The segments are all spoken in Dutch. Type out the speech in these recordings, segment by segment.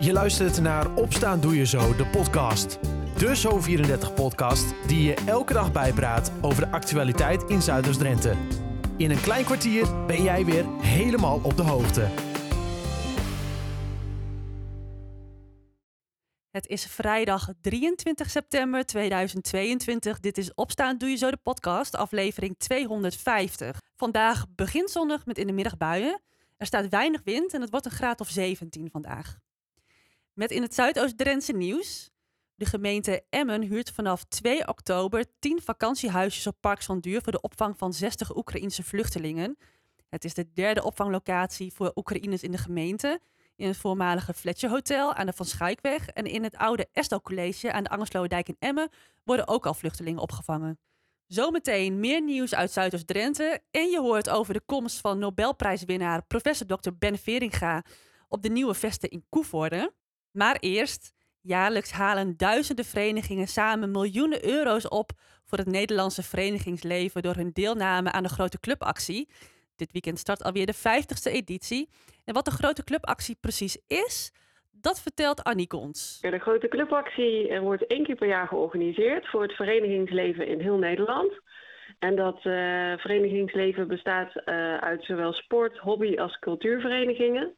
Je luistert naar Opstaan Doe Je Zo, de podcast. De Zo34-podcast die je elke dag bijpraat over de actualiteit in Zuiders-Drenthe. In een klein kwartier ben jij weer helemaal op de hoogte. Het is vrijdag 23 september 2022. Dit is Opstaan Doe Je Zo de podcast, aflevering 250. Vandaag begint zonnig met in de middag buien. Er staat weinig wind en het wordt een graad of 17 vandaag. Met in het Zuidoost-Drentse nieuws. De gemeente Emmen huurt vanaf 2 oktober 10 vakantiehuisjes op Park van Duur voor de opvang van 60 Oekraïense vluchtelingen. Het is de derde opvanglocatie voor Oekraïners in de gemeente. In het voormalige Fletcher Hotel aan de Van Schuikweg en in het oude Estel College aan de Angerslowerdijk in Emmen worden ook al vluchtelingen opgevangen. Zometeen meer nieuws uit Zuidoost-Drenthe en je hoort over de komst van Nobelprijswinnaar professor Dr. Ben Veringa op de nieuwe vesten in Koevoorde. Maar eerst, jaarlijks halen duizenden verenigingen samen miljoenen euro's op voor het Nederlandse verenigingsleven door hun deelname aan de grote clubactie. Dit weekend start alweer de 50ste editie. En wat de grote clubactie precies is, dat vertelt Annieke ons. De grote clubactie wordt één keer per jaar georganiseerd voor het verenigingsleven in heel Nederland. En dat uh, verenigingsleven bestaat uh, uit zowel sport, hobby als cultuurverenigingen.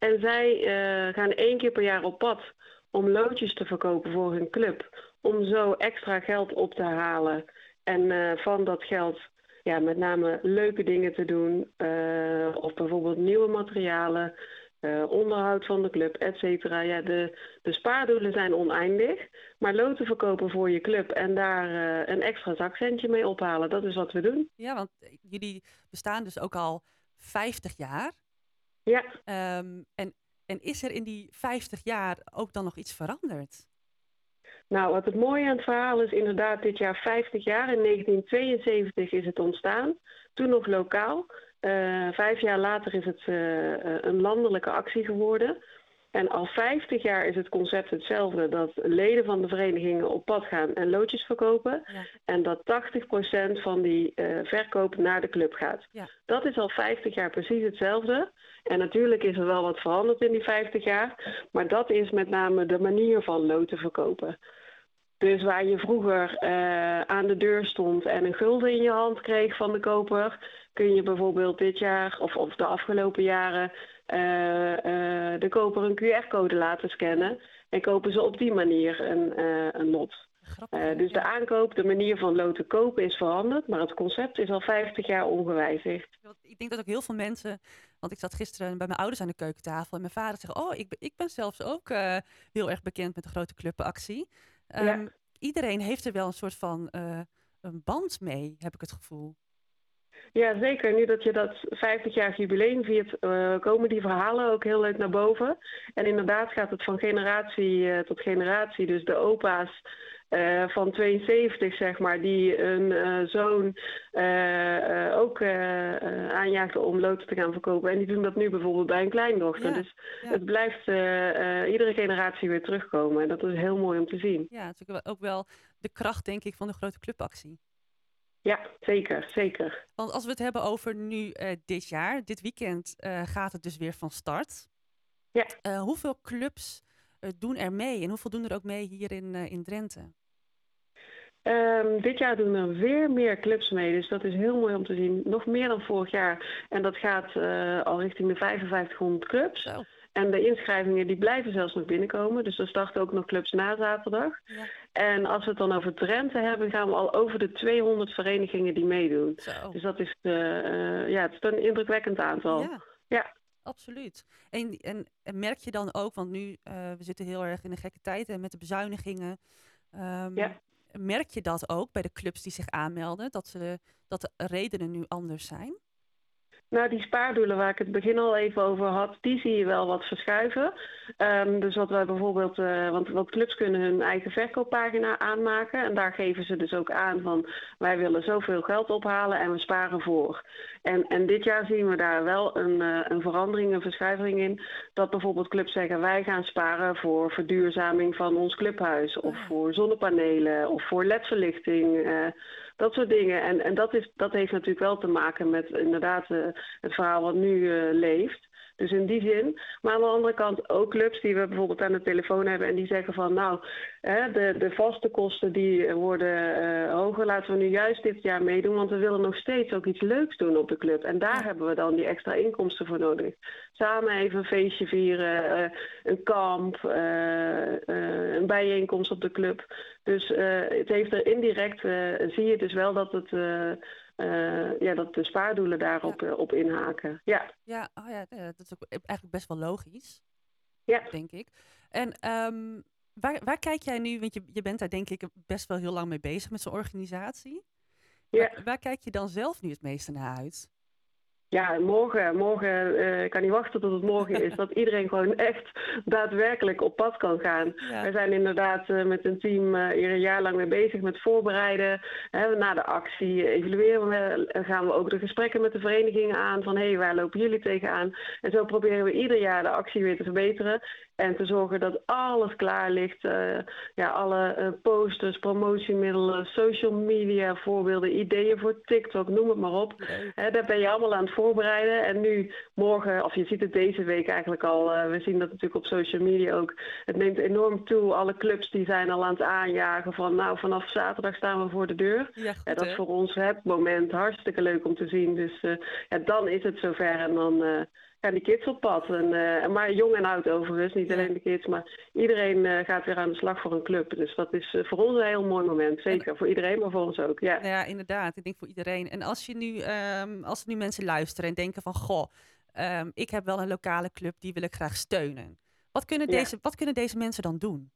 En zij uh, gaan één keer per jaar op pad om loodjes te verkopen voor hun club. Om zo extra geld op te halen. En van dat geld ja, met name leuke dingen te doen. of bijvoorbeeld nieuwe materialen. Onderhoud van de club, et cetera. Ja, de, de spaardoelen zijn oneindig. Maar loten verkopen voor je club en daar een extra zakcentje mee ophalen, dat is wat we doen. Ja, want jullie bestaan dus ook al 50 jaar. Ja. Um, en, en is er in die 50 jaar ook dan nog iets veranderd? Nou, wat het mooie aan het verhaal is inderdaad dit jaar 50 jaar. In 1972 is het ontstaan. Toen nog lokaal. Uh, vijf jaar later is het uh, een landelijke actie geworden. En al 50 jaar is het concept hetzelfde: dat leden van de verenigingen op pad gaan en loodjes verkopen. Ja. En dat 80% van die uh, verkoop naar de club gaat. Ja. Dat is al 50 jaar precies hetzelfde. En natuurlijk is er wel wat veranderd in die 50 jaar. Maar dat is met name de manier van loten verkopen. Dus waar je vroeger uh, aan de deur stond en een gulden in je hand kreeg van de koper, kun je bijvoorbeeld dit jaar of, of de afgelopen jaren uh, uh, de koper een QR-code laten scannen. En kopen ze op die manier een, een lot. Uh, dus de aankoop, de manier van loten kopen is veranderd, maar het concept is al 50 jaar ongewijzigd. Ik denk dat ook heel veel mensen, want ik zat gisteren bij mijn ouders aan de keukentafel en mijn vader zegt, oh, ik ben, ik ben zelfs ook heel erg bekend met de grote clubactie. Um, ja. Iedereen heeft er wel een soort van uh, een band mee, heb ik het gevoel. Ja, zeker. Nu dat je dat 50-jarig jubileum viert, uh, komen die verhalen ook heel leuk naar boven. En inderdaad gaat het van generatie uh, tot generatie. Dus de opa's uh, van 72, zeg maar, die een uh, zoon uh, ook aanjaagden om loten te gaan verkopen. En die doen dat nu bijvoorbeeld bij een kleindochter. Ja, dus ja. het blijft iedere generatie weer terugkomen. En dat is heel mooi om te zien. Ja, het is ook wel de kracht, denk ik, van de grote clubactie. Ja, zeker, zeker. Want als we het hebben over nu dit jaar, dit weekend gaat het dus weer van start. Ja. hoeveel clubs doen er mee en hoeveel doen er ook mee hier in, in Drenthe? Um, dit jaar doen er weer meer clubs mee, dus dat is heel mooi om te zien. Nog meer dan vorig jaar. En dat gaat uh, al richting de 5500 clubs. En de inschrijvingen die blijven zelfs nog binnenkomen. Dus er starten ook nog clubs na zaterdag. Ja. En als we het dan over Drenthe hebben, gaan we al over de 200 verenigingen die meedoen. Zo. Dus dat is, uh, uh, ja, het is een indrukwekkend aantal. Ja. ja. Absoluut. En, en, en, merk je dan ook, want nu we zitten heel erg in een gekke tijd en met de bezuinigingen. Um, ja merk je dat ook bij de clubs die zich aanmelden, dat, ze, dat de redenen nu anders zijn? Nou, die spaardoelen waar ik het begin al even over had, die zie je wel wat verschuiven. Um, dus wat wij bijvoorbeeld, uh, want wat clubs kunnen hun eigen verkooppagina aanmaken. En daar geven ze dus ook aan van wij willen zoveel geld ophalen en we sparen voor. En, en dit jaar zien we daar wel een, uh, een verandering, een verschuiving in. Dat bijvoorbeeld clubs zeggen wij gaan sparen voor verduurzaming van ons clubhuis. Of voor zonnepanelen of voor ledverlichting. Uh, dat soort dingen. En, en dat, is, dat heeft natuurlijk wel te maken met inderdaad uh, het verhaal wat nu uh, leeft. Dus in die zin. Maar aan de andere kant ook clubs die we bijvoorbeeld aan de telefoon hebben en die zeggen van nou, hè, de, de vaste kosten die worden uh, hoger. Laten we nu juist dit jaar meedoen, want we willen nog steeds ook iets leuks doen op de club. En daar hebben we dan die extra inkomsten voor nodig. Samen even een feestje vieren, uh, een kamp, uh, een bijeenkomst op de club. Dus het heeft er indirect, zie je dus wel dat het uh, ja, dat de spaardoelen daarop ja. op inhaken. Ja, ja, oh ja, dat is ook eigenlijk best wel logisch. Ja. Denk ik. En um, waar, waar kijk jij nu, want je, je bent daar denk ik best wel heel lang mee bezig met zo'n organisatie. Ja. Waar, waar, kijk je dan zelf nu het meeste naar uit? Ja, morgen, morgen uh, ik kan niet wachten tot het morgen is, dat iedereen gewoon echt daadwerkelijk op pad kan gaan. Ja. We zijn inderdaad uh, met een team uh, hier een jaar lang mee bezig met voorbereiden. Hè, na de actie evalueren we, gaan we ook de gesprekken met de verenigingen aan van hé, hey, waar lopen jullie tegenaan? En zo proberen we ieder jaar de actie weer te verbeteren. En te zorgen dat alles klaar ligt. Uh, ja, alle uh, posters, promotiemiddelen, social media voorbeelden, ideeën voor TikTok, noem het maar op. He, daar ben je allemaal aan het voorbereiden. En nu morgen, of je ziet het deze week eigenlijk al. Uh, we zien dat natuurlijk op social media ook. Het neemt enorm toe. Alle clubs die zijn al aan het aanjagen van nou vanaf zaterdag staan we voor de deur. Ja, goed, ja, dat is voor ons het moment hartstikke leuk om te zien. Dus ja, dan is het zover en dan gaan die kids op pad. En, uh, maar jong en oud overigens, niet Ja. alleen de kids, maar iedereen uh, gaat weer aan de slag voor een club. Dus dat is uh, voor ons een heel mooi moment. Zeker voor iedereen, maar voor ons ook. Ja. Ja, inderdaad. Ik denk voor iedereen. En als je nu, um, als nu mensen luisteren en denken van goh, um, ik heb wel een lokale club, die wil ik graag steunen. Wat kunnen, Ja. deze, wat kunnen deze mensen dan doen?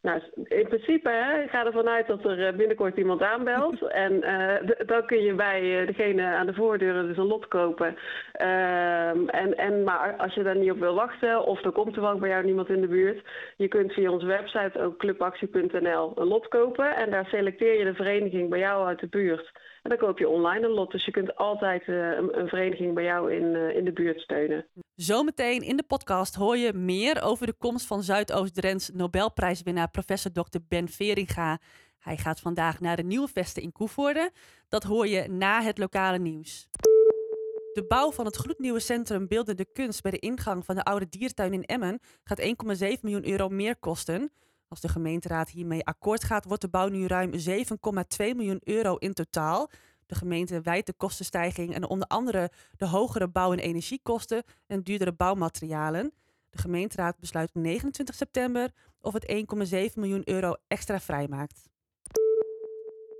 Nou, in principe hè, ik ga ervan uit dat er eh, binnenkort iemand aanbelt. en uh, dan kun je bij uh, degene aan de voordeur dus een lot kopen. Um, en, en, maar als je daar niet op wil wachten, of er komt er wel bij jou niemand in de buurt. Je kunt via onze website ook clubactie.nl een lot kopen. En daar selecteer je de vereniging bij jou uit de buurt. En dan koop je online een lot. Dus je kunt altijd uh, een, een, vereniging bij jou in, in de buurt steunen. Zometeen in de podcast hoor je meer over de komst van Zuidoost-Drents Nobelprijswinnaar professor Dr. Ben Veringa. Hij gaat vandaag naar de Nieuwe Vesten in Koevoorde. Dat hoor je na het lokale nieuws. De bouw van het gloednieuwe centrum Beeldende Kunst bij de ingang van de oude diertuin in Emmen gaat 1,7 miljoen euro meer kosten. Als de gemeenteraad hiermee akkoord gaat, wordt de bouw nu ruim 7,2 miljoen euro in totaal. De gemeente wijt de kostenstijging en onder andere de hogere bouw- en energiekosten en duurdere bouwmaterialen. De gemeenteraad besluit 29 september of het 1,7 miljoen euro extra vrijmaakt.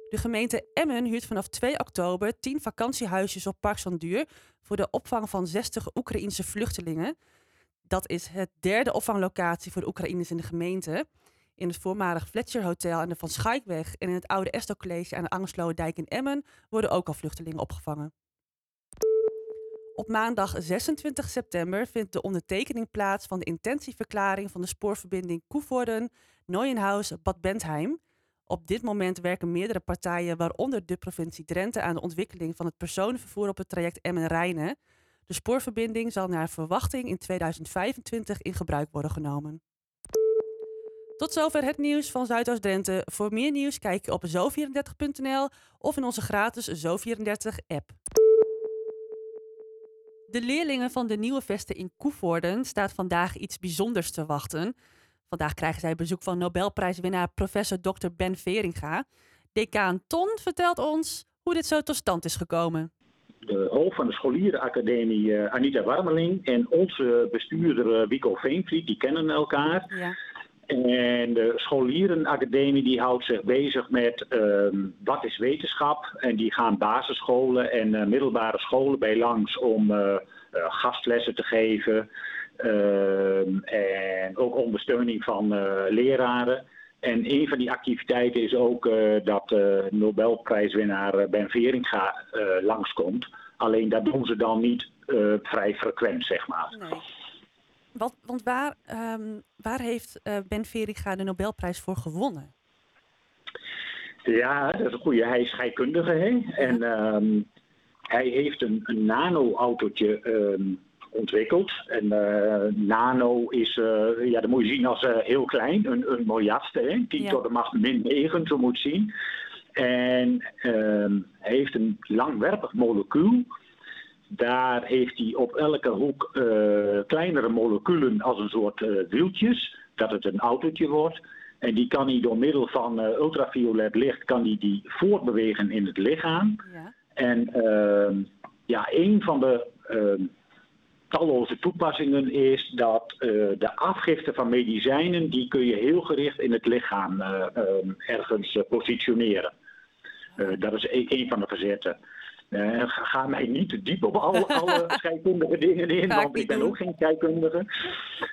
De gemeente Emmen huurt vanaf 2 oktober 10 vakantiehuisjes op Park Sanduur voor de opvang van 60 Oekraïense vluchtelingen. Dat is het derde opvanglocatie voor de Oekraïners in de gemeente. In het voormalig Fletcher Hotel aan de Van Schaikweg en in het oude Esto College aan de Angersloe-dijk in Emmen worden ook al vluchtelingen opgevangen. Op maandag 26 september vindt de ondertekening plaats van de intentieverklaring van de spoorverbinding Koevoorden, Neuenhuis, Bad Bentheim. Op dit moment werken meerdere partijen, waaronder de provincie Drenthe, aan de ontwikkeling van het personenvervoer op het traject Emmen-Rijnen. De spoorverbinding zal naar verwachting in 2025 in gebruik worden genomen. Tot zover het nieuws van Zuidoost-Drenthe. Voor meer nieuws kijk je op zo34.nl of in onze gratis Zo34-app. De leerlingen van de Nieuwe Vesten in Koevoorden staat vandaag iets bijzonders te wachten. Vandaag krijgen zij bezoek van Nobelprijswinnaar professor Dr. Ben Veringa. Decaan Ton vertelt ons hoe dit zo tot stand is gekomen. De hoofd van de scholierenacademie uh, Anita Warmeling en onze bestuurder uh, Wico Veenvliet, die kennen elkaar. Ja. En de scholierenacademie die houdt zich bezig met wat is wetenschap. En die gaan basisscholen en uh, middelbare scholen bij langs om uh, gastlessen te geven. Ehm, en ook ondersteuning van leraren. En een van die activiteiten is ook dat Nobelprijswinnaar Ben Veringa langskomt. Alleen dat doen ze dan niet vrij frequent, zeg maar. Nee. Wat, want waar, um, waar heeft uh, Ben Veringa de Nobelprijs voor gewonnen? Ja, dat is een goede. Hij is scheikundige. Hè? En um, hij heeft een, een nano-autootje um, ontwikkeld. En uh, nano is, uh, ja, dat moet je zien als heel klein, een, een miljardste. Hè? 10 ja. tot de macht min 9, zo moet je zien. En hij heeft een langwerpig molecuul. Daar heeft hij op elke hoek eh, kleinere moleculen als een soort eh, wieltjes, dat het een autootje wordt. En die kan hij door middel van uh, ultraviolet licht kan hij die voortbewegen in het lichaam. Ja. En ehm, ja, een van de ehm, talloze toepassingen is dat eh, de afgifte van medicijnen, die kun je heel gericht in het lichaam eh, ehm, ergens eh, positioneren. Eh, dat is e- een van de verzetten. Eh, ga mij niet te diep op alle, alle scheikundige dingen in, want ik ben doen. ook geen scheikundige.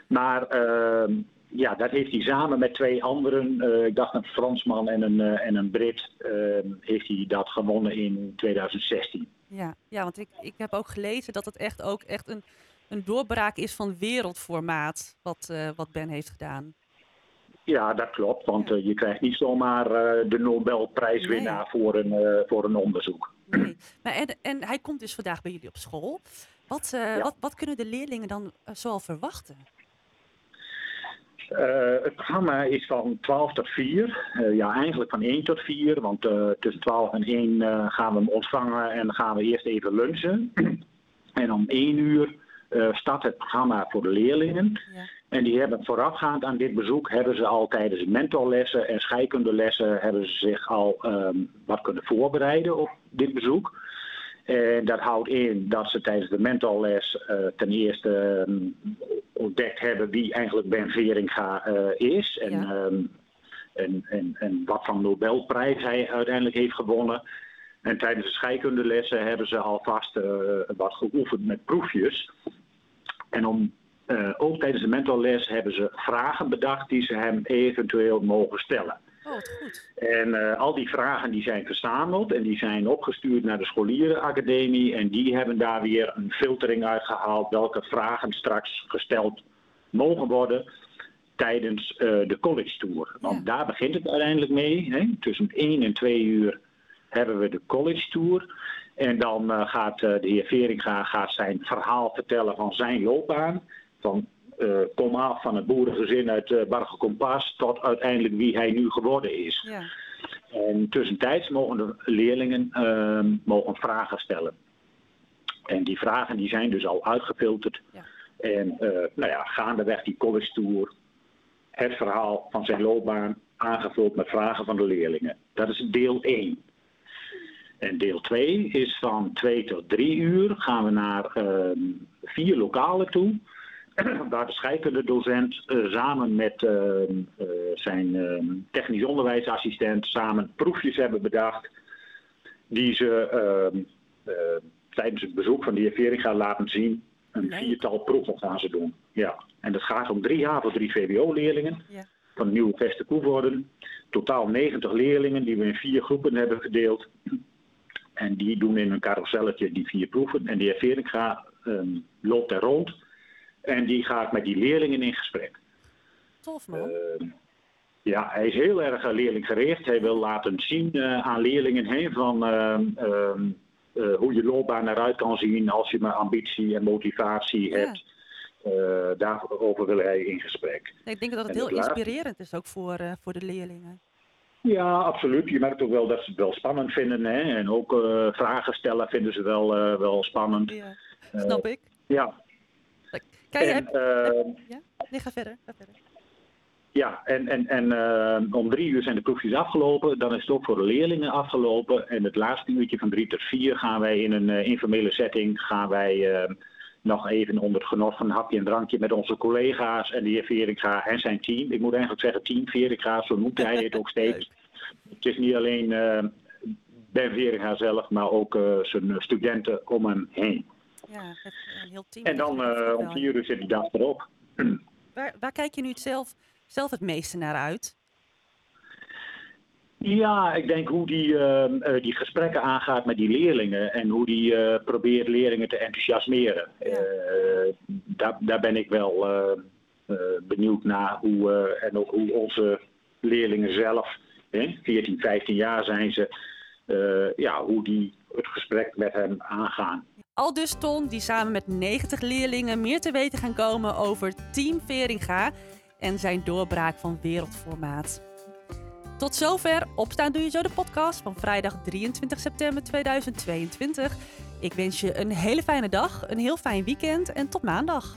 Maar ehm, ja, dat heeft hij samen met twee anderen, eh, ik dacht een Fransman en een, eh, en een Brit, ehm, heeft hij dat gewonnen in 2016. Ja, ja want ik, ik heb ook gelezen dat het echt ook echt een, een doorbraak is van wereldformaat, wat, wat Ben heeft gedaan. Ja, dat klopt, want je krijgt niet zomaar de Nobelprijswinnaar voor, een, voor een onderzoek. Nee. Maar en, en hij komt dus vandaag bij jullie op school. Wat, eh, Ja. wat, wat kunnen de leerlingen dan eh, zoal verwachten? Eh, het programma is van 12 tot 4. Eh, ja, eigenlijk van 1 tot 4. Want eh, tussen 12 en 1 eh, gaan we hem ontvangen en dan gaan we eerst even lunchen. en om 1 uur start het programma voor de leerlingen. Ja. En die hebben voorafgaand aan dit bezoek, hebben ze al tijdens mentorlessen en scheikundelessen, hebben ze zich al ehm, wat kunnen voorbereiden op dit bezoek. En dat houdt in dat ze tijdens de mentorles eh, ten eerste ehm, ontdekt hebben wie eigenlijk Ben Veringa eh, is. En, Ja. ehm, en, en, en wat voor Nobelprijs hij uiteindelijk heeft gewonnen. En tijdens de scheikundelessen hebben ze alvast eh, wat geoefend met proefjes. En om, eh, ook tijdens de mentorles hebben ze vragen bedacht die ze hem eventueel mogen stellen. Oh, goed. En eh, al die vragen die zijn verzameld en die zijn opgestuurd naar de scholierenacademie. En die hebben daar weer een filtering uitgehaald welke vragen straks gesteld mogen worden tijdens eh, de college tour. Want Ja. daar begint het uiteindelijk mee. Hè? Tussen 1 en 2 uur hebben we de college tour. En dan gaat de heer Veringa gaat zijn verhaal vertellen van zijn loopbaan. Van eh, kom af van het boerengezin uit uh, Barge Kompas tot uiteindelijk wie hij nu geworden is. Ja. En tussentijds mogen de leerlingen ehm, mogen vragen stellen. En die vragen die zijn dus al uitgefilterd. Ja. En eh, nou ja, gaandeweg die college tour, het verhaal van zijn loopbaan aangevuld met vragen van de leerlingen. Dat is deel 1. En deel 2 is van 2 tot 3 uur gaan we naar ehm, vier lokalen toe. Waar de scheikundedocent uh, samen met ehm, uh, zijn ehm, technisch onderwijsassistent samen proefjes hebben bedacht. Die ze ehm, tijdens het bezoek van de heer Vering gaan laten zien. Een viertal proeven gaan ze doen. Ja. En dat gaat om drie HAVO 3 VWO-leerlingen Ja. van Nieuwe Veste Koevoorden. Totaal 90 leerlingen die we in vier groepen hebben verdeeld. En die doen in een carouselletje die vier proeven. En de heer Veringa um, loopt er rond. En die gaat met die leerlingen in gesprek. Tof man. Uh, ja, hij is heel erg uh, leerlinggericht. Hij wil laten zien uh, aan leerlingen heen van uh, hoe je loopbaan eruit kan zien als je maar ambitie en motivatie Ja. hebt. Daarover wil hij in gesprek. ik denk dat het en heel inspirerend is ook voor, eh, voor de leerlingen. Ja, absoluut. Je merkt ook wel dat ze het wel spannend vinden. Hè? En ook eh, vragen stellen vinden ze wel, eh, wel spannend. Ja, snap ik. Ja, Kijk, en, heb... eh, ja? Nee, ga verder. Ga verder. Ja, en, en, en eh, om drie uur zijn de proefjes afgelopen. Dan is het ook voor de leerlingen afgelopen. En het laatste uurtje van drie tot vier gaan wij in een eh, informele setting... gaan wij nog even onder het genot van een hapje en drankje... met onze collega's en de heer Veringa en zijn team. Ik moet eigenlijk zeggen team Veringa, zo noemt hij het ook steeds. Het is niet alleen Ben Veringa zelf, maar ook zijn studenten om hem heen. Ja, het, een heel team. En dan eh, om vier uur zit die dag erop. Waar, waar kijk je nu het zelf, zelf het meeste naar uit? Ja, ik denk hoe die, eh, eh, die gesprekken aangaat met die leerlingen en hoe die eh, probeert leerlingen te enthousiasmeren. Ja. Eh, daar, daar ben ik wel eh, eh, benieuwd naar hoe, eh, en ook hoe onze leerlingen zelf, hè, 14, 15 jaar zijn ze, eh, ja, hoe die het gesprek met hem aangaan. Al dus Ton, die samen met 90 leerlingen meer te weten gaan komen over Team Veringa en zijn doorbraak van wereldformaat. Tot zover Opstaan Doe Je Zo de podcast van vrijdag 23 september 2022. Ik wens je een hele fijne dag, een heel fijn weekend en tot maandag.